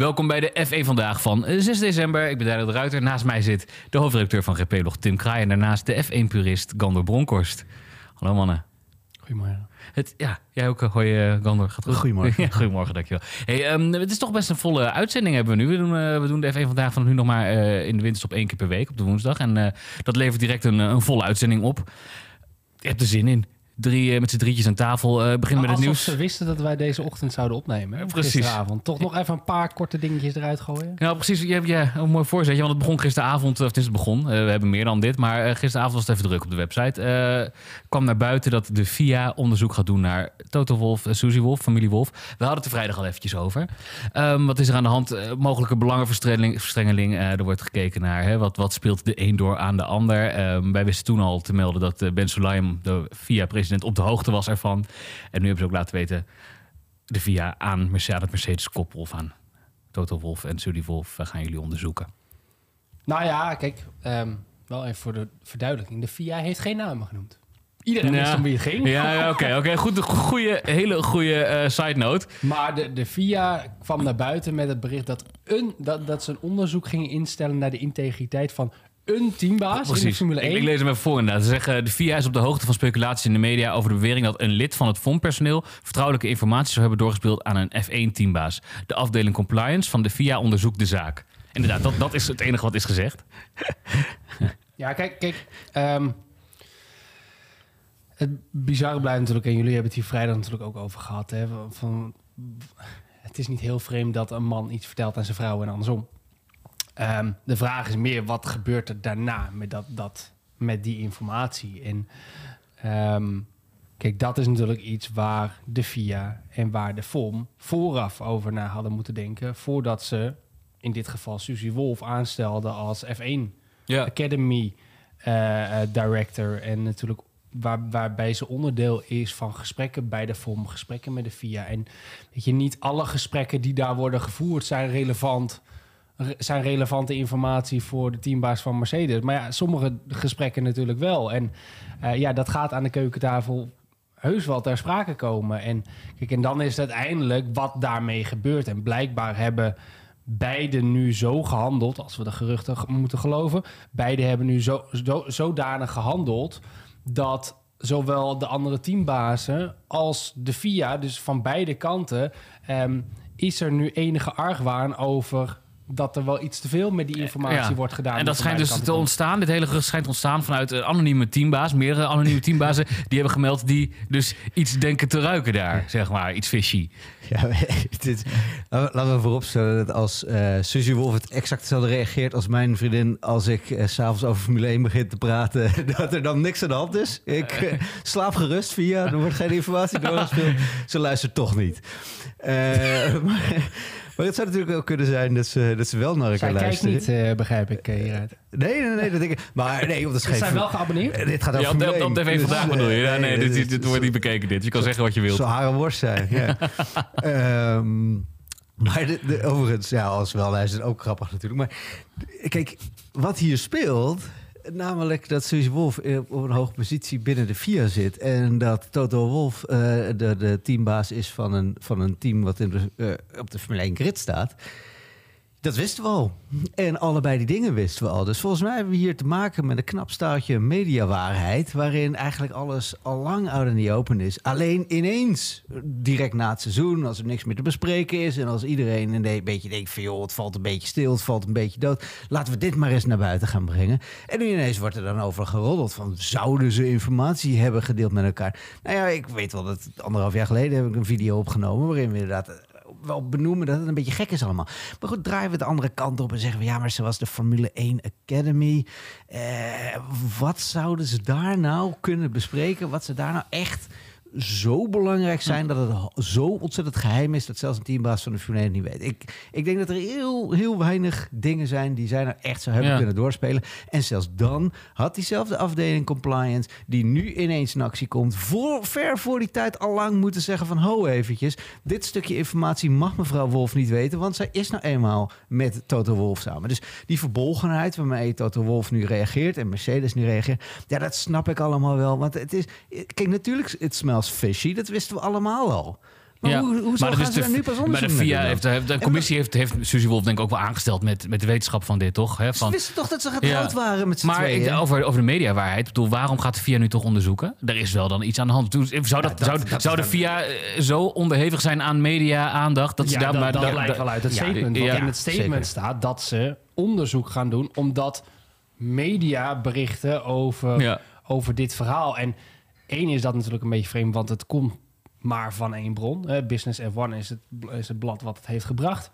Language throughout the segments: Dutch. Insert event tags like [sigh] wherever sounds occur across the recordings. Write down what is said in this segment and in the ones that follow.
Welkom bij de F1 vandaag van 6 december. Ik ben Daniel de Ruiter. Naast mij zit de hoofdredacteur van GP-log Tim Kraai. En daarnaast de F1-purist Gander Bronkhorst. Hallo mannen. Goedemorgen. Het, ja, jij ook. eh, Hoi uh, Gander. Gaat goed? Goedemorgen. [laughs] Ja, goedemorgen, dankjewel. Hey, um, het is toch best een volle uitzending hebben we nu. We doen, uh, we doen de F1 vandaag van nu nog maar uh, in de winterstop één keer per week op de woensdag. En dat levert direct een, een volle uitzending op. Je hebt er zin in. Drie uh, met z'n drietjes aan tafel. Uh, beginnen met het nieuws. ze wisten dat wij deze ochtend zouden opnemen. Hè? Precies. Gisteravond. Toch nog even een paar korte dingetjes eruit gooien. Nou, precies. Je hebt ja, een mooi voorzetje. Want het begon gisteravond. Of het is het begon. Uh, we hebben meer dan dit. Maar uh, gisteravond was het even druk op de website. Kwam naar buiten dat de FIA onderzoek gaat doen naar Toto Wolf, Suzy Wolf, familie Wolf. We hadden het er vrijdag al eventjes over. Um, wat is er aan de hand? mogelijke belangenverstrengeling. er wordt gekeken naar hè, wat, wat speelt de een door aan de ander. Um, wij wisten toen al te melden dat Ben Sulayem, de FIA-president, op de hoogte was ervan. En nu hebben ze ook laten weten, de VIA aan Mercedes, Mercedes koppel of aan Toto Wolf en Sudy Wolf gaan jullie onderzoeken. Nou ja, kijk, um, wel even voor de verduidelijking. De VIA heeft geen namen genoemd. Iedereen wist ja. om wie het ging. Ja, ja oké. Okay, okay. Goed, goede, hele goede uh, side note. Maar de, de VIA kwam naar buiten met het bericht dat, een, dat, dat ze een onderzoek gingen instellen naar de integriteit van een teambaas Precies. in de Formule 1. Ik, ik lees hem even voor inderdaad. Ze zeggen, de FIA is op de hoogte van speculaties in de media over de bewering dat een lid van het fondpersoneel vertrouwelijke informatie zou hebben doorgespeeld aan een F1-teambaas. De afdeling compliance van de FIA onderzoekt de zaak. Inderdaad, dat, dat is het enige wat is gezegd. ja, kijk, kijk um, het bizarre blijft natuurlijk, en jullie hebben het hier vrijdag natuurlijk ook over gehad, hè, van, het is niet heel vreemd dat een man iets vertelt aan zijn vrouw en andersom. Um, de vraag is meer, wat gebeurt er daarna met, dat, dat, met die informatie? En um, kijk, dat is natuurlijk iets waar de FIA en waar de FOM vooraf over na hadden moeten denken... voordat ze in dit geval Suzy Wolf aanstelden als F1 ja. Academy uh, Director... en natuurlijk waar, waarbij ze onderdeel is van gesprekken bij de FOM, gesprekken met de FIA. En weet je, niet alle gesprekken die daar worden gevoerd zijn relevant zijn relevante informatie voor de teambaas van Mercedes. Maar ja, sommige gesprekken natuurlijk wel. En uh, ja, dat gaat aan de keukentafel heus wel ter sprake komen. En, kijk, en dan is het uiteindelijk wat daarmee gebeurt. En blijkbaar hebben beide nu zo gehandeld, als we de geruchten moeten geloven. Beide hebben nu zo, zo, zodanig gehandeld dat zowel de andere teambazen als de FIA, dus van beide kanten, um, is er nu enige argwaan over dat er wel iets te veel met die informatie ja. wordt gedaan. En dat schijnt dus te ontstaan. Dit hele gerucht schijnt ontstaan vanuit een anonieme teambaas. Meerdere anonieme teambazen [laughs] die hebben gemeld die dus iets denken te ruiken daar, zeg maar. Iets fishy. Ja, [laughs] dit, laten we vooropstellen dat als uh, Suzy Wolf het exact hetzelfde reageert als mijn vriendin als ik uh, s'avonds over Formule 1 begin te praten, [laughs] dat er dan niks aan de hand is. Ik uh, slaap gerust via, er wordt geen informatie doorgespeeld. Ze luistert toch niet. maar, maar het zou natuurlijk ook kunnen zijn dat ze, dat ze wel naar elkaar luisteren. niet, uh, begrijp ik, hieruit. Nee, nee, nee, dat denk ik. Maar nee, dat is geen... Ze zijn wel geabonneerd? Dit gaat over ja, op, op, op TV Vandaag bedoel je? Ja, nee, dit, dit, dit wordt niet bekeken dit. Je kan zeggen wat je wilt. Het zou haar worst zijn, ja. um, [laughs] maar de, de, overigens, ja, als wel, hij is het ook grappig natuurlijk. Maar kijk, wat hier speelt... Namelijk dat Suzy Wolf op een hoge positie binnen de FIA zit. En dat Toto Wolf uh, de, de teambaas is van een, van een team wat in de, uh, op de Formule 1 grid staat. Dat wisten we al. En allebei die dingen wisten we al. Dus volgens mij hebben we hier te maken met een knap staaltje mediawaarheid... waarin eigenlijk alles al lang out in the open is. Alleen ineens, direct na het seizoen, als er niks meer te bespreken is... en als iedereen een beetje denkt van... joh, het valt een beetje stil, het valt een beetje dood... laten we dit maar eens naar buiten gaan brengen. En nu ineens wordt er dan over geroddeld van... zouden ze informatie hebben gedeeld met elkaar? Nou ja, ik weet wel dat anderhalf jaar geleden heb ik een video opgenomen... waarin we inderdaad wel benoemen dat het een beetje gek is allemaal. Maar goed, draaien we de andere kant op en zeggen we... ja, maar zoals de Formule 1 Academy... Eh, wat zouden ze daar nou kunnen bespreken? Wat ze daar nou echt zo belangrijk zijn dat het zo ontzettend geheim is dat zelfs een teambaas van de Formule 1 niet weet. Ik, ik denk dat er heel, heel weinig dingen zijn die zij nou echt zou hebben Ja. kunnen doorspelen. En zelfs dan had diezelfde afdeling compliance, die nu ineens in actie komt, voor, ver voor die tijd al lang moeten zeggen van ho eventjes, dit stukje informatie mag mevrouw Wolf niet weten, want zij is nou eenmaal met Toto Wolf samen. Dus die verbolgenheid waarmee Toto Wolf nu reageert en Mercedes nu reageert, ja, dat snap ik allemaal wel. Want het is, kijk, natuurlijk, het smells fishy, dat wisten we allemaal al. Maar Ja, hoe, hoezo maar dat gaan is ze de, daar nu pas maar onderzoek de VIA doen heeft, de commissie heeft, heeft Suzy Wolf denk ik ook wel aangesteld met, met de wetenschap van dit, toch? Hè? Ze Van, wisten toch dat ze getrouwd waren met z'n maar tweeën? ik, over, over de mediawaarheid. Ik bedoel, waarom gaat de VIA nu toch onderzoeken? Er is wel dan iets aan de hand. Toen- Zou, dat, dat- zou, dat zou de VIA eh, zo onderhevig zijn aan media-aandacht? Dat ze ja, daar dat, maar, dat blijkt wel uit het ja, statement. ja, want in het zeker. statement staat dat ze onderzoek gaan doen... omdat media berichten over, Ja. over dit verhaal. En één is dat natuurlijk een beetje vreemd... want het komt maar van één bron. Business F1 is het, is het blad wat het heeft gebracht.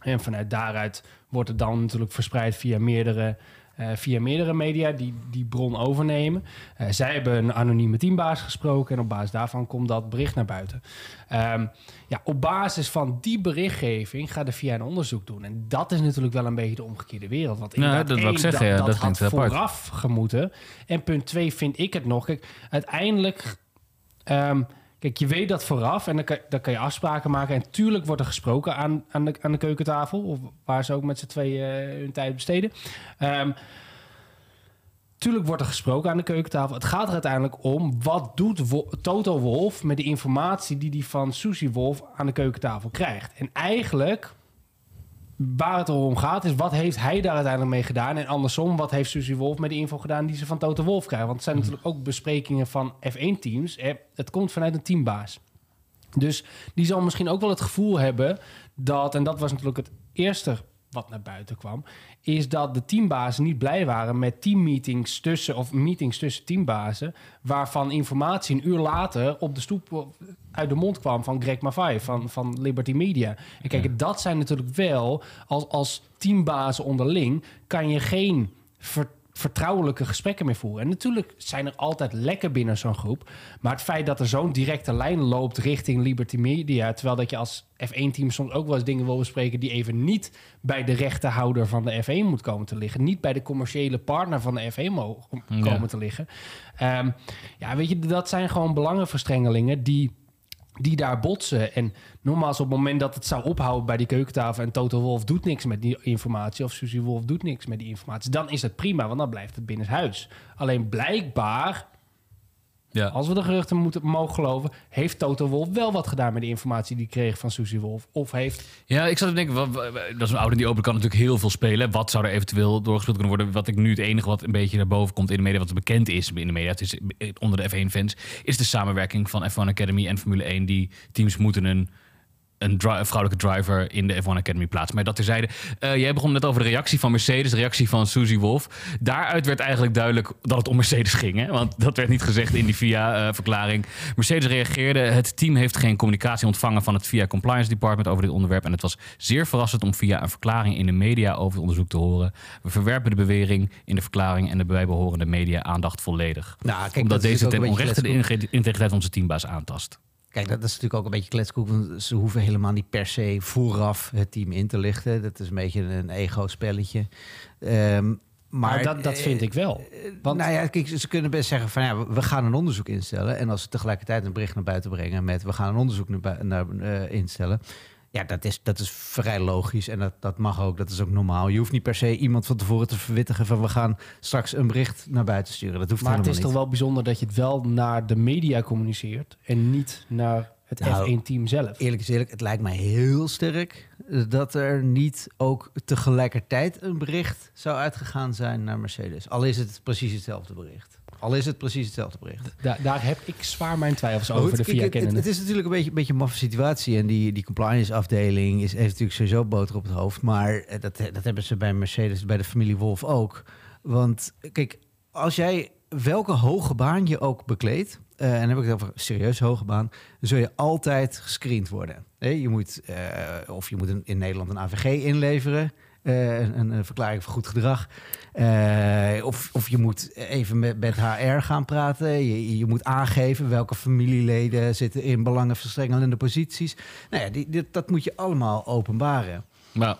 En vanuit daaruit wordt het dan natuurlijk verspreid via meerdere, eh, via meerdere media die die bron overnemen. Eh, zij hebben een anonieme teambaas gesproken en op basis daarvan komt dat bericht naar buiten. Ehm, ja, op basis van die berichtgeving gaat de VIA een onderzoek doen. En dat is natuurlijk wel een beetje de omgekeerde wereld. Want Ja, dat wou ik zeggen, ja, dat had vooraf gemoeten. En punt twee vind ik het nog. Kijk, uiteindelijk... ehm, Kijk, je weet dat vooraf en dan kan, dan kan je afspraken maken. En tuurlijk wordt er gesproken aan, aan, de, aan de keukentafel. Of waar ze ook met z'n tweeën eh, hun tijd besteden. Ehm, tuurlijk wordt er gesproken aan de keukentafel. Het gaat er uiteindelijk om... wat doet Toto Wolf met de informatie... die hij van Susie Wolf aan de keukentafel krijgt. En eigenlijk... Waar het om gaat is, wat heeft hij daar uiteindelijk mee gedaan? En andersom, wat heeft Susie Wolf met de info gedaan die ze van Toto Wolf krijgt? Want het zijn natuurlijk ook besprekingen van F1-teams. Het komt vanuit een teambaas. Dus die zal misschien ook wel het gevoel hebben dat, en dat was natuurlijk het eerste wat naar buiten kwam, is dat de teambazen niet blij waren met teammeetings tussen of meetings tussen teambazen, waarvan informatie een uur later op de stoep uit de mond kwam van Greg Maffay van, van Liberty Media. En kijk, dat zijn natuurlijk wel als, als teambazen onderling kan je geen ver- vertrouwelijke gesprekken meer voeren. En natuurlijk zijn er altijd lekken binnen zo'n groep. Maar het feit dat er zo'n directe lijn loopt richting Liberty Media... terwijl dat je als F1-team soms ook wel eens dingen wil bespreken... die even niet bij de rechterhouder van de F1 moet komen te liggen. Niet bij de commerciële partner van de F1 mogen Ja. komen te liggen. Ehm, ja, weet je, dat zijn gewoon belangenverstrengelingen die die daar botsen. En nogmaals, op het moment dat het zou ophouden bij die keukentafel... en Toto Wolf doet niks met die informatie... of Susie Wolf doet niks met die informatie... dan is het prima, want dan blijft het binnen huis. Alleen blijkbaar, Ja. als we de geruchten moeten, mogen geloven... heeft Toto Wolf wel wat gedaan met de informatie die hij kreeg van Susie Wolf. Of heeft... Ja, ik zat te denken, dat is een oude die open kan natuurlijk heel veel spelen. Wat zou er eventueel doorgespeeld kunnen worden? Wat ik nu het enige wat een beetje naar boven komt in de media, wat bekend is in de media, het is onder de F1-fans, is de samenwerking van F1 Academy en Formule 1. Die teams moeten een een, dri- een vrouwelijke driver in de F1 Academy plaats. Maar dat terzijde. Eh jij begon net over de reactie van Mercedes, de reactie van Susie Wolf. Daaruit werd eigenlijk duidelijk dat het om Mercedes ging. Hè? Want dat werd niet gezegd in die VIA-verklaring. Mercedes reageerde. Het team heeft geen communicatie ontvangen van het VIA Compliance Department over dit onderwerp. En het was zeer verrassend om via een verklaring in de media over het onderzoek te horen. We verwerpen de bewering in de verklaring en de bijbehorende media aandacht volledig. Nou, kijk, Omdat deze ten onrechte de integriteit van onze teambaas aantast. Kijk, dat is natuurlijk ook een beetje kletskoek. Want ze hoeven helemaal niet per se vooraf het team in te lichten. Dat is een beetje een ego-spelletje. Ehm, maar Maar dat, dat eh, vind ik wel. Want nou ja, kijk, ze kunnen best zeggen van ja, we gaan een onderzoek instellen. En als ze tegelijkertijd een bericht naar buiten brengen met we gaan een onderzoek naar, naar, eh, instellen. Ja, dat is, dat is vrij logisch en dat, dat mag ook. Dat is ook normaal. Je hoeft niet per se iemand van tevoren te verwittigen van we gaan straks een bericht naar buiten sturen. Dat hoeft Maar het is toch wel bijzonder dat je het wel naar de media communiceert en niet naar het Nou, F1-team zelf. Eerlijk is eerlijk, het lijkt mij heel sterk dat er niet ook tegelijkertijd een bericht zou uitgegaan zijn naar Mercedes. Al is het precies hetzelfde bericht. Al is het precies hetzelfde bericht. Da- daar heb ik zwaar mijn twijfels over, de VIA het, het, is natuurlijk een beetje, een beetje een maffe situatie. En die, die compliance afdeling is, heeft natuurlijk sowieso boter op het hoofd. Maar eh, dat, dat hebben ze bij Mercedes, bij de familie Wolf ook. Want kijk, als jij welke hoge baan je ook bekleedt... eh, en dan heb ik het over serieus hoge baan... dan zul je altijd gescreend worden. Je moet, eh, of je moet een, in Nederland een AVG inleveren... eh, een, een, verklaring van goed gedrag. Eh, of, of je moet even met, HR gaan praten. Je, je moet aangeven welke familieleden zitten in belangenverstrengelende posities. Nou ja, die, dat moet je allemaal openbaren. Maar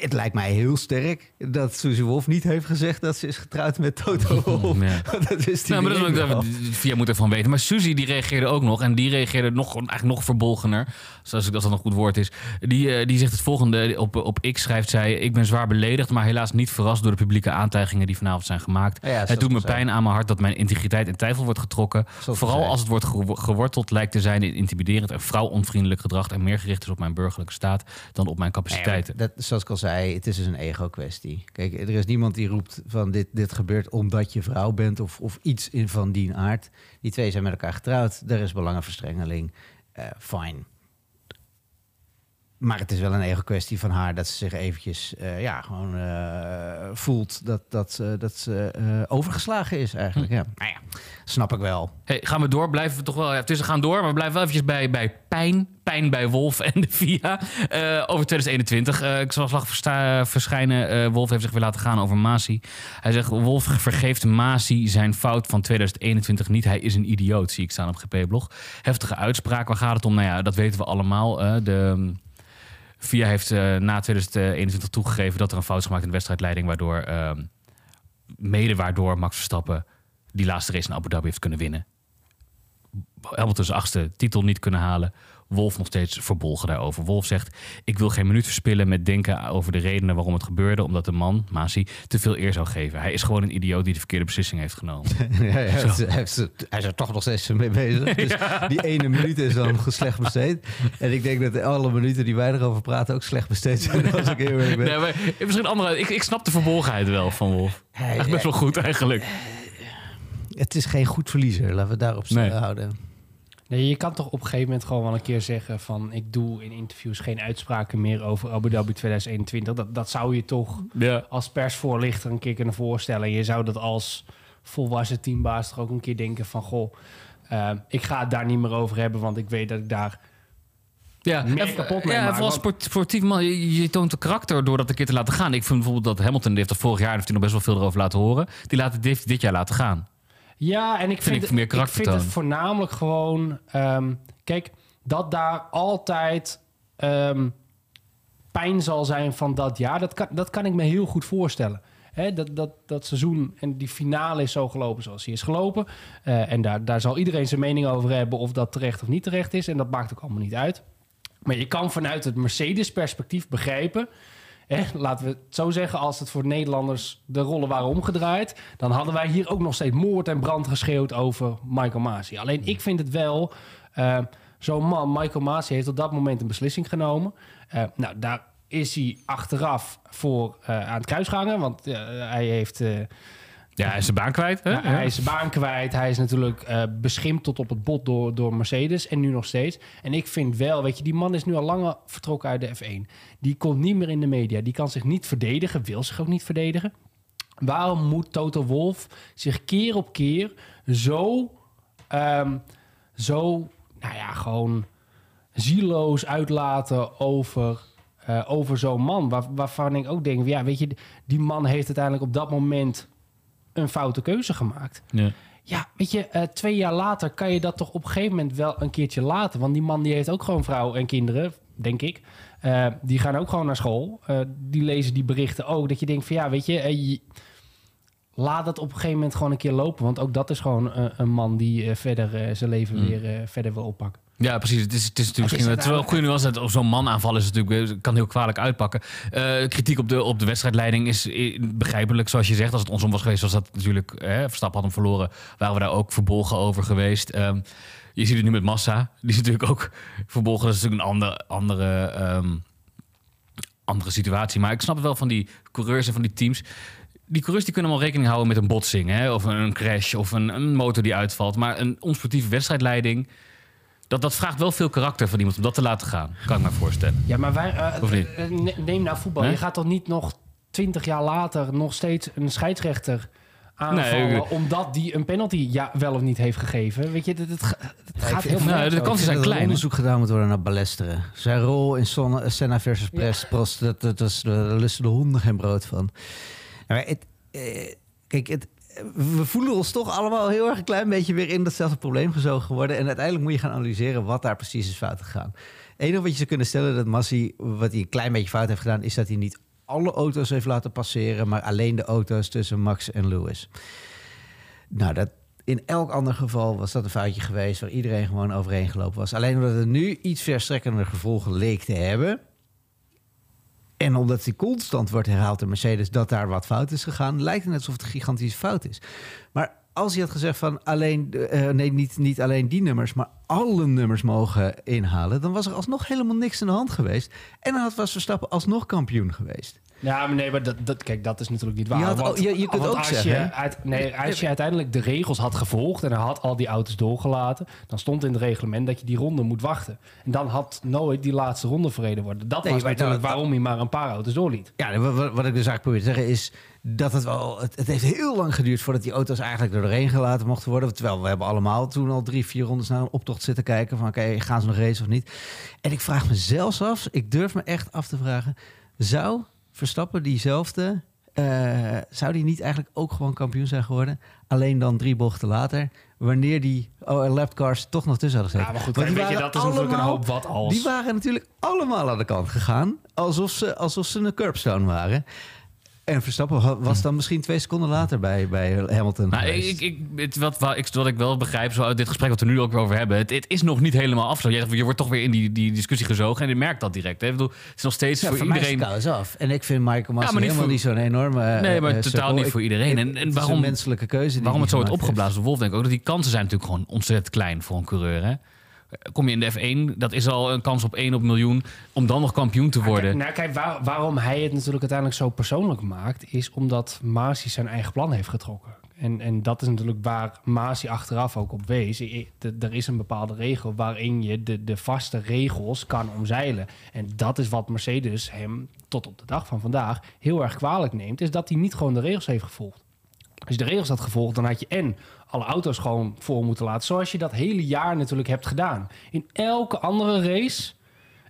het lijkt mij heel sterk dat Suzy Wolf niet heeft gezegd dat ze is getrouwd met Toto Wolf. [laughs] Ja. [laughs] dat is die Nou, maar dat wel. via moet ervan weten. Maar Suzy die reageerde ook nog. En die reageerde nog, eigenlijk nog verbolgener. Zoals ik dat dan een goed woord is. Die, eh, die zegt het volgende. Op, op X schrijft zij... Ik ben zwaar beledigd, maar helaas niet verrast door de publieke aantijgingen die vanavond zijn gemaakt. Ja, het doet me pijn aan mijn hart dat mijn integriteit in twijfel wordt getrokken. Zoals Vooral als het wordt gewo- geworteld lijkt te zijn in intimiderend en vrouwonvriendelijk gedrag. En meer gericht is op mijn burgerlijke staat dan op mijn capaciteiten. Dat, zoals ik al zei, het is dus een ego-kwestie. Kijk, er is niemand die roept van dit, dit gebeurt omdat je vrouw bent of, of iets in van die aard. Die twee zijn met elkaar getrouwd, er is belangenverstrengeling. Eh fine. Maar het is wel een ego-kwestie van haar dat ze zich eventjes eh, ja, gewoon eh, voelt dat, dat, eh, dat ze overgeslagen is eigenlijk. Ja. Nou ja, snap ik wel. Hey, gaan we door? Blijven we toch wel... Ja, we gaan door, maar we blijven wel eventjes bij, bij pijn. Pijn bij Wolf en de VIA. Over 2021. Eh, ik zag versta- verschijnen. Wolf heeft zich weer laten gaan over Masi. Hij zegt, Wolf vergeeft Masi zijn fout van 2021 niet. Hij is een idioot, zie ik staan op GP-blog. Heftige uitspraak. Waar gaat het om? Nou ja, dat weten we allemaal. de... VIA heeft eh, na 2021 toegegeven dat er een fout is gemaakt in de wedstrijdleiding, waardoor ehm, mede waardoor Max Verstappen die laatste race in Abu Dhabi heeft kunnen winnen. Hamilton zijn achtste titel niet kunnen halen. Wolf nog steeds verbolgen daarover. Wolf zegt: Ik wil geen minuut verspillen met denken over de redenen waarom het gebeurde. Omdat de man, Masi, te veel eer zou geven. Hij is gewoon een idioot die de verkeerde beslissing heeft genomen. [laughs] Ja, hij, is, hij er toch nog steeds mee bezig. [laughs] Dus die ene minuut is dan slecht besteed. En ik denk dat alle minuten die wij erover praten ook slecht besteed zijn. [laughs] Als ik eerlijk ben. Nee, maar misschien andere. Ik, ik snap de verbolgenheid wel van Wolf. Is best wel goed eigenlijk. Het is geen goed verliezer, laten we daarop Nee. houden. Nee, je kan toch op een gegeven moment gewoon wel een keer zeggen van... ik doe in interviews geen uitspraken meer over Abu Dhabi 2021. Dat, dat zou je toch Ja. als persvoorlichter een keer kunnen voorstellen. Je zou dat als volwassen teambaas toch ook een keer denken van... goh, eh, ik ga het daar niet meer over hebben, want ik weet dat ik daar... Ja, en- kapot ja, maken, vooral want- sport, sportief man. Je, je toont de karakter door dat een keer te laten gaan. Ik vind bijvoorbeeld dat Hamilton, die heeft er vorig jaar heeft hij nog best wel veel erover laten horen. Die laat het dit, dit jaar laten gaan. Ja, en ik vind, ik meer ik vind het voornamelijk gewoon... ehm, kijk, dat daar altijd ehm, pijn zal zijn van dat jaar... dat kan, dat kan ik me heel goed voorstellen. Hè, dat, dat, dat seizoen en die finale is zo gelopen zoals hij is gelopen. Eh, en daar, daar zal iedereen zijn mening over hebben... of dat terecht of niet terecht is. En dat maakt ook allemaal niet uit. Maar je kan vanuit het Mercedes-perspectief begrijpen... Hè, laten we het zo zeggen, als het voor Nederlanders de rollen waren omgedraaid... dan hadden wij hier ook nog steeds moord en brand geschreeuwd over Michael Masi. Alleen ik vind het wel... eh, Zo'n man, Michael Masi, heeft op dat moment een beslissing genomen. Eh, nou, daar is hij achteraf voor eh, aan het kruisgangen. Want hij heeft... Ja, hij is zijn baan kwijt. Hè? ja, Hij is zijn baan kwijt. Hij is natuurlijk eh, beschimpt tot op het bot door, door Mercedes. En nu nog steeds. En ik vind wel, weet je, die man is nu al langer vertrokken uit de F1. Die komt niet meer in de media. Die kan zich niet verdedigen. Wil zich ook niet verdedigen. Waarom moet Toto Wolf zich keer op keer zo, ehm, zo, nou ja, gewoon zieloos uitlaten over, eh, over zo'n man? Waar, waarvan ik ook denk, ja, weet je, die man heeft uiteindelijk op dat moment een foute keuze gemaakt. Ja. Ja, weet je, eh, twee jaar later kan je dat toch op een gegeven moment wel een keertje laten. Want die man die heeft ook gewoon vrouw en kinderen, denk ik. Eh, die gaan ook gewoon naar school. Eh, die lezen die berichten ook. Dat je denkt van ja, weet je, je- laat dat op een gegeven moment gewoon een keer lopen. Want ook dat is gewoon een man die verder zijn leven Mm. weer verder wil oppakken. Ja, precies. Het is, het is natuurlijk misschien een goede nuance. dat zo'n man aanvallen is natuurlijk kan heel kwalijk uitpakken. Eh, kritiek op de, op de wedstrijdleiding is begrijpelijk, zoals je zegt. Als het onsom was geweest, was dat natuurlijk. Eh, Verstappen had hem verloren. Waren we daar ook verbolgen over geweest. Ehm, je ziet het nu met Massa. Die is natuurlijk ook verbolgen. Dat is natuurlijk een ander, andere, ehm, andere situatie. Maar ik snap het wel van die coureurs en van die teams. Die coureurs die kunnen wel rekening houden met een botsing. Hè? Of een crash of een, een motor die uitvalt. Maar een onsportieve wedstrijdleiding... Dat, dat vraagt wel veel karakter van iemand om dat te laten gaan. Kan ik me voorstellen. Ja, maar wij, eh, Of niet? eh, ne- neem nou voetbal. Nee? Je gaat toch niet nog twintig jaar later nog steeds een scheidsrechter aanvallen... Nee, omdat die een penalty ja, wel of niet heeft gegeven? Weet je, het, het, ga- het gaat heel ver. nou, de kansen zijn er klein, onderzoek gedaan moet worden naar Ballesteren. Zijn rol in Son- Senna versus Prest, Prost, dat, dat, dat is, daar lusten de honden geen brood van. Maar het, eh, kijk, het, we voelen ons toch allemaal heel erg een klein beetje weer in datzelfde probleem gezogen worden. En uiteindelijk moet je gaan analyseren wat daar precies is fout gegaan. Het enige wat je zou kunnen stellen dat Massi, wat hij een klein beetje fout heeft gedaan, is dat hij niet alle auto's heeft laten passeren, maar alleen de auto's tussen Max en Lewis. Nou, dat, in elk ander geval was dat een foutje geweest waar iedereen gewoon overheen gelopen was. Alleen omdat het nu iets verstrekkende gevolgen leek te hebben. En omdat die constant wordt herhaald door Mercedes dat daar wat fout is gegaan, lijkt het net alsof het een gigantische fout is. Maar als hij had gezegd van alleen, uh, nee, niet, niet alleen die nummers, maar alle nummers mogen inhalen, dan was er alsnog helemaal niks aan de hand geweest. En dan had was Verstappen alsnog kampioen geweest. Ja, maar nee, maar dat, dat, kijk, dat is natuurlijk niet waar. Je, had, want, je, je kunt want ook als zeggen. Je uit, nee, als je uiteindelijk de regels had gevolgd en hij had al die auto's doorgelaten, dan stond in het reglement dat je die ronde moet wachten. En dan had nooit die laatste ronde verreden worden. Dat Nee, was natuurlijk dat- waarom hij maar een paar auto's doorliet. Ja, wat, wat- wat ik dus eigenlijk probeer te zeggen is dat het wel... Het, het heeft heel lang geduurd voordat die auto's eigenlijk er doorheen gelaten mochten worden. Terwijl we hebben allemaal toen al drie, vier rondes naar een optocht zitten kijken van oké, gaan ze nog racen of niet? En ik vraag me zelfs af, ik durf me echt af te vragen, zou Verstappen diezelfde... eh, zou die niet eigenlijk ook gewoon kampioen zijn geworden? Alleen dan drie bochten later, wanneer die oh, lapcars toch nog tussen hadden Ja, gezeten. maar goed, weet je, dat is natuurlijk een allemaal- hoop wat als. die waren natuurlijk allemaal aan de kant gegaan. Alsof ze, alsof ze een curbstone waren. En Verstappen wa- was dan misschien twee seconden later bij, bij Hamilton. Nou, ik, ik, het, wat, wat, ik, wat ik wel begrijp, zo uit dit gesprek wat we nu ook weer over hebben, het, het is nog niet helemaal af. Zo. Je, je wordt toch weer in die, die discussie gezogen en je merkt dat direct. Hè? Ik bedoel, het is nog steeds ja, voor, voor mij is iedereen. trouwens af. En ik vind Michael Masi Ja, maar niet helemaal voor- niet zo'n enorme... eh, Nee, maar eh, totaal niet voor iedereen. En- en waarom- menselijke keuze die Waarom het zo wordt opgeblazen, Wolf denk ik ook dat die kansen zijn natuurlijk gewoon ontzettend klein voor een coureur. Hè? Kom je in de F1, dat is al een kans op 1 op miljoen om dan nog kampioen te worden. Nou, kijk, waar- waarom hij het natuurlijk uiteindelijk zo persoonlijk maakt, is omdat Masi zijn eigen plan heeft getrokken. En, en dat is natuurlijk waar Masi achteraf ook op wees. Er is een bepaalde regel waarin je de, de vaste regels kan omzeilen. En dat is wat Mercedes hem tot op de dag van vandaag heel erg kwalijk neemt, is dat hij niet gewoon de regels heeft gevolgd. Als je de regels had gevolgd, dan had je en alle auto's gewoon voor moeten laten. Zoals je dat hele jaar natuurlijk hebt gedaan. In elke andere race.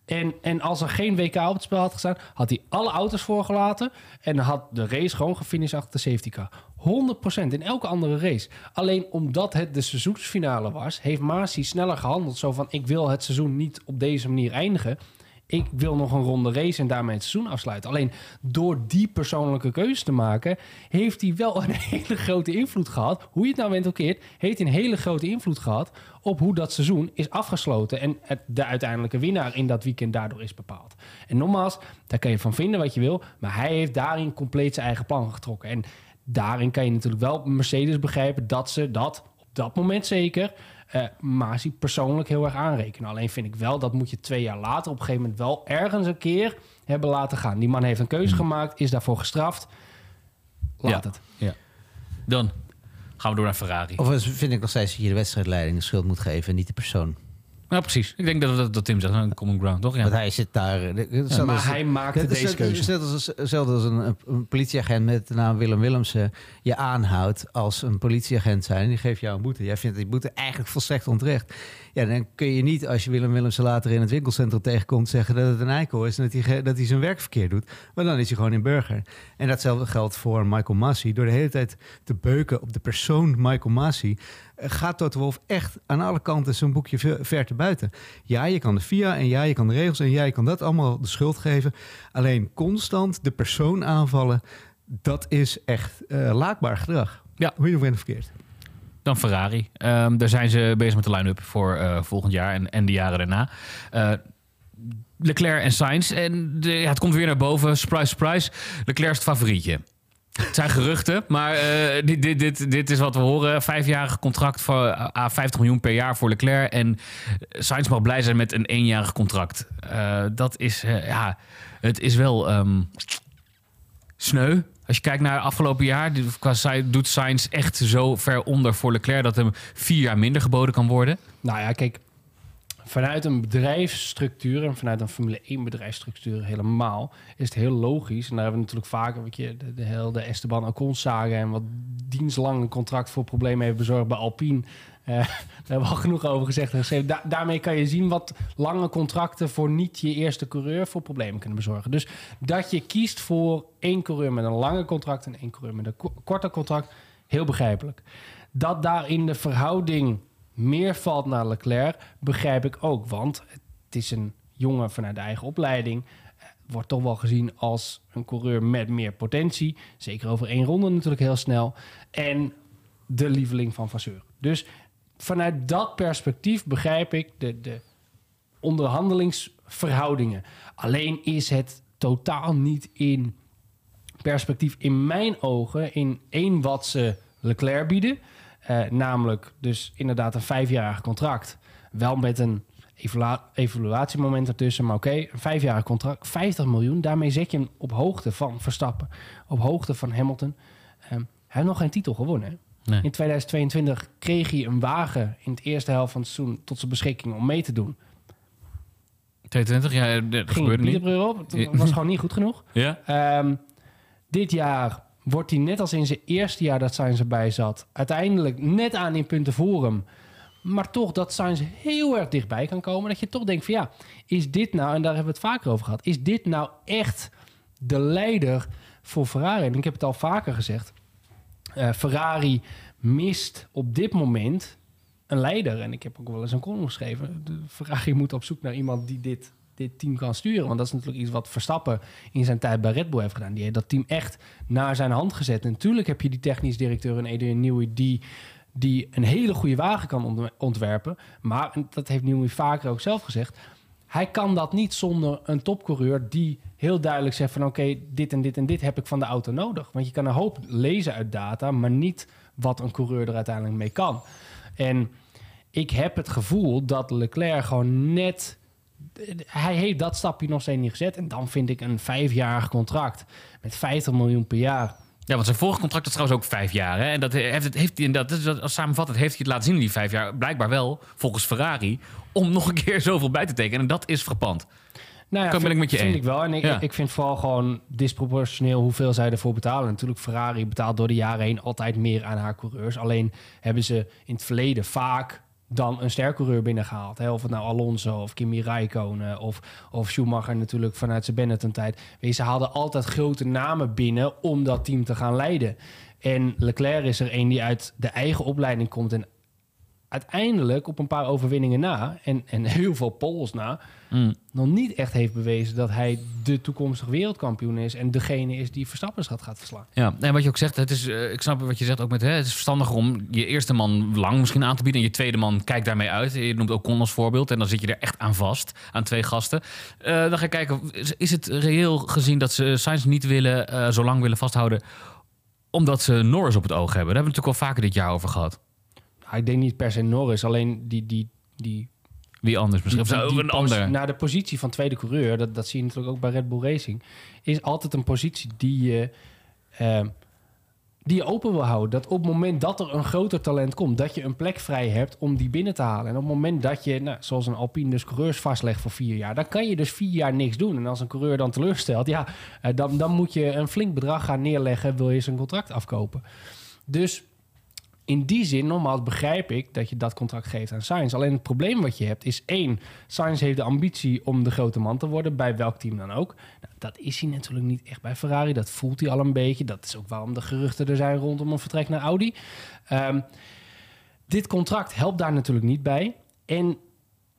En, en als er geen WK op het spel had gestaan, had hij alle auto's voorgelaten. En had de race gewoon gefinished achter de safety car. 100% in elke andere race. Alleen omdat het de seizoensfinale was, heeft Masi sneller gehandeld. Zo van: ik wil het seizoen niet op deze manier eindigen. Ik wil nog een ronde race en daarmee het seizoen afsluiten. Alleen door die persoonlijke keuze te maken, heeft hij wel een [laughs] hele grote invloed gehad. Hoe je het nou bent of keert, heeft een hele grote invloed gehad op hoe dat seizoen is afgesloten. En het, de uiteindelijke winnaar in dat weekend daardoor is bepaald. En nogmaals, daar kan je van vinden wat je wil. Maar hij heeft daarin compleet zijn eigen plan getrokken. En daarin kan je natuurlijk wel Mercedes begrijpen dat ze dat op dat moment zeker eh Masi persoonlijk heel erg aanrekenen. Alleen vind ik wel, dat moet je twee jaar later op een gegeven moment wel ergens een keer hebben laten gaan. Die man heeft een keuze gemaakt, is daarvoor gestraft. Laat Ja. het. Dan gaan we door naar Ferrari. Of vind ik nog steeds dat je de wedstrijdleiding de schuld moet geven en niet de persoon. Nou, precies. Ik denk dat, dat, dat Tim zegt, een common ground, toch? Ja. Want hij zit daar... hetzelfde maar als- hij maakte Het is deze keuze. Net als, hetzelfde als een, een politieagent met de naam Willem Willemsen je aanhoudt als een politieagent zijn. Die geeft jou een boete. Jij vindt die boete eigenlijk volstrekt onterecht. Ja, dan kun je niet als je Willem Willemsen later in het winkelcentrum tegenkomt zeggen dat het een eikel is en dat hij, dat hij zijn werk verkeerd doet. Maar dan is hij gewoon een burger. En datzelfde geldt voor Michael Massey. Door de hele tijd te beuken op de persoon Michael Massey eh, gaat Toto Wolff echt aan alle kanten zijn boekje ver, ver te buiten. Ja, je kan de FIA en ja, je kan de regels en ja, je kan dat allemaal de schuld geven. Alleen constant de persoon aanvallen, dat is echt eh, laakbaar gedrag. Ja. Hoe je bent verkeerd. Dan Ferrari. Ehm, daar zijn ze bezig met de line-up voor eh, volgend jaar en, en de jaren daarna. Eh, Leclerc en Sainz. En de, ja, het komt weer naar boven. Surprise, surprise. Leclerc is het favorietje. Het zijn geruchten, maar eh, dit, dit, dit, dit is wat we horen. Vijfjarig contract voor ah, 50 miljoen per jaar voor Leclerc. En Sainz mag blij zijn met een eenjarig contract. Eh, dat is, eh, ja, het is wel ehm, sneu. Als je kijkt naar afgelopen jaar, doet Sainz echt zo ver onder voor Leclerc dat hem vier jaar minder geboden kan worden. Nou ja, kijk, vanuit een bedrijfsstructuur en vanuit een Formule 1 bedrijfsstructuur helemaal is het heel logisch. En daar hebben we natuurlijk vaker weet je, de, de hele Esteban Ocon zagen en wat dienstlang een contract voor problemen heeft bezorgd bij Alpine. Eh, [laughs] daar hebben we al genoeg over gezegd en geschreven. Da- daarmee kan je zien wat lange contracten voor niet je eerste coureur voor problemen kunnen bezorgen. Dus dat je kiest voor één coureur met een lange contract en één coureur met een ko- korter contract, heel begrijpelijk. Dat daarin de verhouding meer valt naar Leclerc, begrijp ik ook. Want het is een jongen vanuit de eigen opleiding. wordt toch wel gezien als een coureur met meer potentie. Zeker over één ronde natuurlijk heel snel. En de lieveling van Vasseur. Dus vanuit dat perspectief begrijp ik de, de onderhandelingsverhoudingen. Alleen is het totaal niet in perspectief in mijn ogen in één wat ze Leclerc bieden. Eh, namelijk dus inderdaad een vijfjarig contract. Wel met een evalua evaluatiemoment ertussen. Maar oké, een vijfjarig contract, 50 miljoen. Daarmee zet je hem op hoogte van Verstappen. Op hoogte van Hamilton. Um, hij heeft nog geen titel gewonnen. Nee. In 2022 kreeg hij een wagen in het eerste helft van het seizoen tot zijn beschikking om mee te doen. 22, ja, dat Ging gebeurde niet. Op. Het was gewoon niet goed genoeg. Ja? Ehm, dit jaar wordt hij net als in zijn eerste jaar dat Sainz erbij zat... uiteindelijk net aan in punten voor hem. Maar toch dat Sainz heel erg dichtbij kan komen. Dat je toch denkt van ja, is dit nou... en daar hebben we het vaker over gehad... is dit nou echt de leider voor Ferrari? En ik heb het al vaker gezegd. eh, Ferrari mist op dit moment een leider. En ik heb ook wel eens een column geschreven. Ferrari moet op zoek naar iemand die dit, dit team kan sturen. Want dat is natuurlijk iets wat Verstappen in zijn tijd bij Red Bull heeft gedaan. Die heeft dat team echt naar zijn hand gezet. En natuurlijk heb je die technisch directeur in Adrian Newey... die, die een hele goede wagen kan ont- ontwerpen. Maar, en dat heeft Newey vaker ook zelf gezegd... hij kan dat niet zonder een topcoureur... die heel duidelijk zegt van... oké, dit en dit en dit heb ik van de auto nodig. Want je kan een hoop lezen uit data... maar niet wat een coureur er uiteindelijk mee kan. En ik heb het gevoel dat Leclerc gewoon net... Hij heeft dat stapje nog steeds niet gezet. En dan vind ik een vijfjarig contract met 50 miljoen per jaar. Ja, want zijn vorige contract was trouwens ook vijf jaar. Hè? En dat heeft, het, heeft hij, en dat, dat, als samenvattend heeft hij het laten zien in die vijf jaar. Blijkbaar wel, volgens Ferrari, om nog een keer zoveel bij te tekenen. En dat is frappant. Nou ja, ben vind, ik met je vind eens. ik wel. En ik, Ja. ik vind vooral gewoon disproportioneel hoeveel zij ervoor betalen. Natuurlijk, Ferrari betaalt door de jaren heen altijd meer aan haar coureurs. Alleen hebben ze in het verleden vaak dan een stercoureur binnengehaald. Hè? Of het nou Alonso of Kimi Räikkönen of, of Schumacher natuurlijk vanuit zijn Benetton-tijd. Ze haalden altijd grote namen binnen om dat team te gaan leiden. En Leclerc is er een die uit de eigen opleiding komt en uiteindelijk op een paar overwinningen na en, en [laughs] heel veel polls na Mm. nog niet echt heeft bewezen dat hij de toekomstige wereldkampioen is en degene is die Verstappen gaat, gaat verslaan. Ja, en wat je ook zegt, het is, eh, ik snap wat je zegt ook met, hè, het is verstandiger om je eerste man lang misschien aan te bieden en je tweede man kijkt daarmee uit. Je noemt ook Con als voorbeeld en dan zit je er echt aan vast, aan twee gasten. Eh, dan ga je kijken, is, is het reëel gezien dat ze Sainz niet willen, eh, zo lang willen vasthouden, omdat ze Norris op het oog hebben? Daar hebben we het natuurlijk al vaker dit jaar over gehad. Nou, ik denk niet per se Norris, alleen die, die, die, Wie anders misschien? Of zo, een ander. naar de positie van tweede coureur, dat, dat zie je natuurlijk ook bij Red Bull Racing, is altijd een positie die je, eh, die je open wil houden. Dat op het moment dat er een groter talent komt, dat je een plek vrij hebt om die binnen te halen. En op het moment dat je, nou, zoals een Alpine, dus coureurs vastlegt voor vier jaar, dan kan je dus vier jaar niks doen. En als een coureur dan teleurstelt, ja, eh, dan, dan moet je een flink bedrag gaan neerleggen, wil je zijn contract afkopen. Dus in die zin, nogmaals, begrijp ik dat je dat contract geeft aan Sainz. Alleen het probleem wat je hebt is één, Sainz heeft de ambitie om de grote man te worden, bij welk team dan ook. Nou, dat is hij natuurlijk niet echt bij Ferrari, dat voelt hij al een beetje. Dat is ook waarom de geruchten er zijn rondom een vertrek naar Audi. Ehm, dit contract helpt daar natuurlijk niet bij. En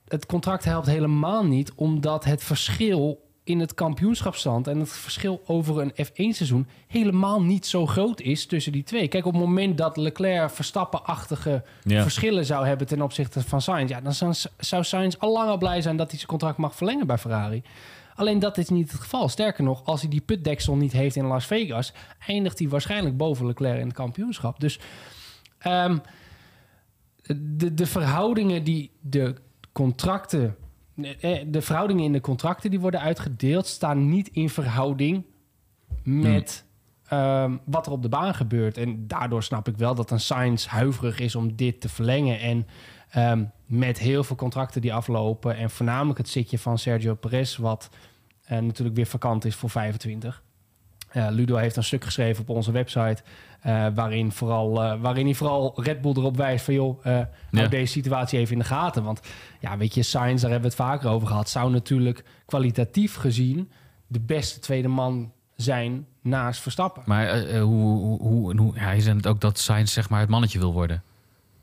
het contract helpt helemaal niet, omdat het verschil in het kampioenschapsstand en het verschil over een F1-seizoen helemaal niet zo groot is tussen die twee. Kijk, op het moment dat Leclerc Verstappen-achtige Ja. verschillen zou hebben ten opzichte van Sainz, ja, dan zou, Sainz al lang al blij zijn dat hij zijn contract mag verlengen bij Ferrari. Alleen dat is niet het geval. Sterker nog, als hij die putdeksel niet heeft in Las Vegas, eindigt hij waarschijnlijk boven Leclerc in het kampioenschap. Dus ehm, de, de verhoudingen die de contracten, de verhoudingen in de contracten die worden uitgedeeld, staan niet in verhouding met ehm, wat er op de baan gebeurt. En daardoor snap ik wel dat een Sainz huiverig is om dit te verlengen. En ehm, met heel veel contracten die aflopen en voornamelijk het zitje van Sergio Perez, wat eh, natuurlijk weer vakant is voor 25. Eh, Ludo heeft een stuk geschreven op onze website. eh, waarin, vooral, eh, waarin hij vooral Red Bull erop wijst van joh, hou Ja. deze situatie even in de gaten. Want ja, weet je, Sainz, daar hebben we het vaker over gehad, zou natuurlijk kwalitatief gezien de beste tweede man zijn naast Verstappen. Maar hoe, hoe, hoe, ja, is het ook dat Sainz zeg maar het mannetje wil worden?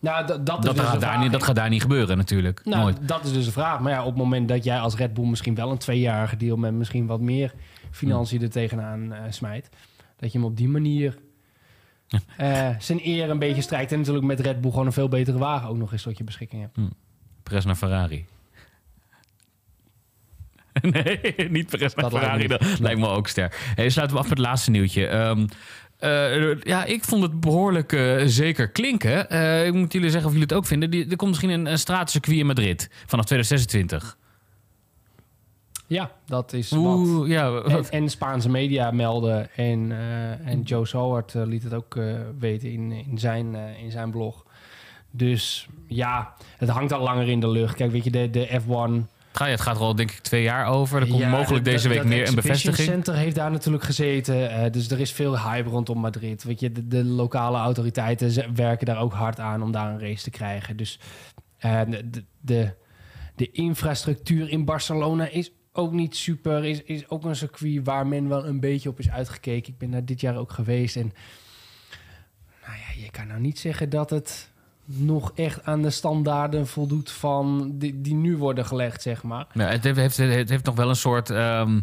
Nou, dat, dat, dus gaat daar niet, dat gaat daar niet gebeuren natuurlijk. Nou, Nooit. dat is dus de vraag. Maar ja, op het moment dat jij als Red Bull misschien wel een tweejarige deal met misschien wat meer financiën er tegenaan eh, smijt, dat je hem op die manier eh, zijn eer een beetje strijkt. En natuurlijk met Red Bull gewoon een veel betere wagen ook nog eens tot je beschikking hebt. Pres naar Ferrari. [laughs] Nee, niet Pres naar Dat Ferrari. Dat lijkt me ook ster. Hey, sluiten we af met het laatste nieuwtje. Ehm, eh, ja, ik vond het behoorlijk eh, zeker klinken. Ik moet jullie zeggen of jullie het ook vinden. Die, er komt misschien een, een straatcircuit in Madrid vanaf 2026. Ja, dat is wat. Oeh, ja, En, wat- en Spaanse media melden. En, eh, en Joe Soward eh, liet het ook eh, weten in, in, zijn, in zijn blog. Dus ja, het hangt al langer in de lucht. Kijk, weet je, de, de F1 het gaat, het er al denk ik twee jaar over. Er komt Ja, mogelijk deze week meer een bevestiging. Center heeft daar natuurlijk gezeten. dus er is veel hype rondom Madrid. Weet je, de, de lokale autoriteiten werken daar ook hard aan om daar een race te krijgen. Dus de, de, de infrastructuur in Barcelona is ook niet super. Is, is ook een circuit waar men wel een beetje op is uitgekeken. Ik ben daar dit jaar ook geweest. En nou ja, je kan nou niet zeggen dat het nog echt aan de standaarden voldoet van die, die nu worden gelegd, zeg maar. Ja, het, heeft, het heeft nog wel een soort ehm,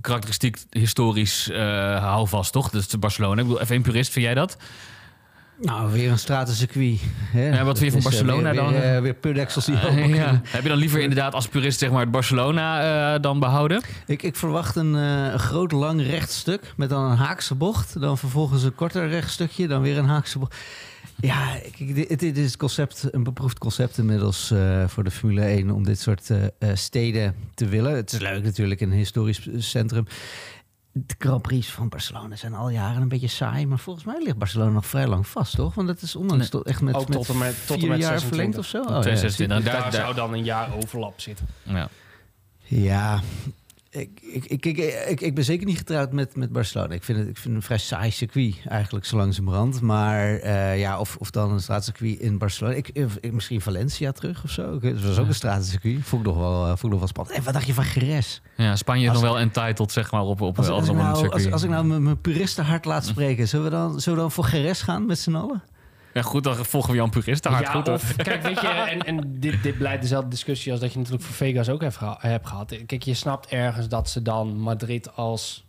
karakteristiek historisch eh houvast, toch? Is Barcelona. Ik bedoel, even een purist, vind jij dat? Nou, weer een stratencircuit. hè? Ja, wat vind je van eh, Barcelona weer, dan? Weer, eh, weer die Eh, ja. Heb je dan liever inderdaad als purist zeg maar het Barcelona eh, dan behouden? Ik, ik verwacht een, eh, groot lang rechtstuk met dan een haakse bocht. Dan vervolgens een korter rechtstukje, dan weer een haakse bocht. Ja, dit, dit is concept, een beproefd concept inmiddels eh, voor de Formule 1 om dit soort eh, eh, steden te willen. Het is leuk natuurlijk, een historisch centrum. De Grand Prix van Barcelona zijn al jaren een beetje saai, maar volgens mij ligt Barcelona nog vrij lang vast, toch? Want dat is onlangs Nee. tot, echt met, Ook tot en met- tot en vier met jaar 26. verlengd of zo. Oh, ja. 2026. Dus daar- zou dan een jaar overlap zitten. Ja. Ja, ik, ik, ik, ik, ik, ben zeker niet getrouwd met, met Barcelona. Ik vind het ik vind het een vrij saai circuit eigenlijk, zo langzamerhand. Maar eh, ja, of, of dan een straatcircuit in Barcelona. Ik, ik, misschien Valencia terug of zo. Dat was ook een straatcircuit. Vond ik nog wel, eh, vond ik nog wel spannend. En wat dacht je van Geres? ja, Spanje is nog wel entitled zeg maar op, op Als, als, als, ik, nou, als, als ik nou mijn, mijn puristenhart laat spreken, zullen we dan, zullen we dan voor Geres gaan met z'n allen? Ja goed, dan volgen we Jan Purist hard ja, goed. of, kijk, weet je, en, en dit, dit blijft dezelfde discussie als dat je natuurlijk voor Vegas ook hebt, hebt gehad. Kijk, je snapt ergens dat ze dan Madrid als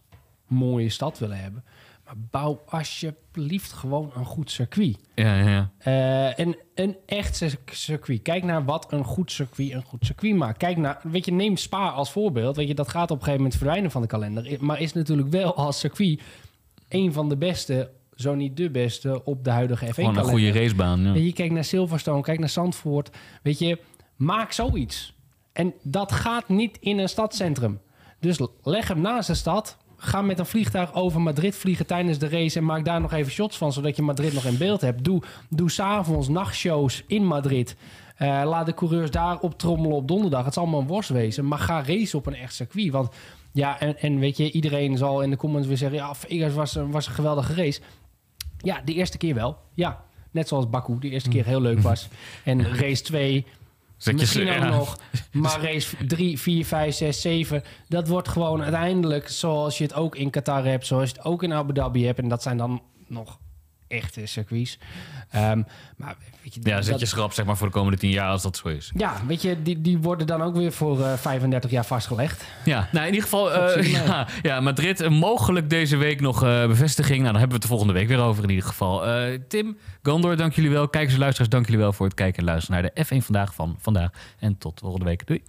mooie stad willen hebben. Maar bouw alsjeblieft gewoon een goed circuit. Ja, ja, ja. Eh, een, een echt cir- circuit. Kijk naar wat een goed circuit een goed circuit maakt. Kijk naar, weet je, neem Spa als voorbeeld. Weet je, dat gaat op een gegeven moment verdwijnen van de kalender. Maar is natuurlijk wel als circuit een van de beste, zo niet de beste, op de huidige F1 Gewoon een goede racebaan. Ja. Je, kijk naar Silverstone, kijk naar Zandvoort. Weet je, maak zoiets. En dat gaat niet in een stadscentrum. Dus leg hem naast de stad. Ga met een vliegtuig over Madrid vliegen tijdens de race... en maak daar nog even shots van, zodat je Madrid nog in beeld hebt. Doe, doe s'avonds nachtshows in Madrid. Eh, laat de coureurs daar optrommelen op donderdag. Het zal allemaal een worst wezen. Maar ga racen op een echt circuit. Want ja, en, en weet je, iedereen zal in de comments weer zeggen... ja, Vegas was, was een geweldige race. Ja, de eerste keer wel. Ja, net zoals Baku, de eerste keer heel leuk [laughs] was. En race 2, Zet je misschien ze- ook ja. nog. Maar race 3, 4, 5, 6, 7... dat wordt gewoon uiteindelijk zoals je het ook in Qatar hebt... zoals je het ook in Abu Dhabi hebt. En dat zijn dan nog echte circuits. Ehm, maar weet je, Ja, zet dat- je schrap zeg maar voor de komende tien jaar als dat zo is. ja, weet je, die, die worden dan ook weer voor eh 35 jaar vastgelegd. Ja, nou in ieder geval, eh, [laughs] ja, ja, Madrid, eh, mogelijk deze week nog bevestiging. Nou, dan hebben we het de volgende week weer over in ieder geval. Tim, Gandor, dank jullie wel. Kijkers en luisteraars, dank jullie wel voor het kijken en luisteren naar de F1 Vandaag van vandaag. En tot volgende week. Doei.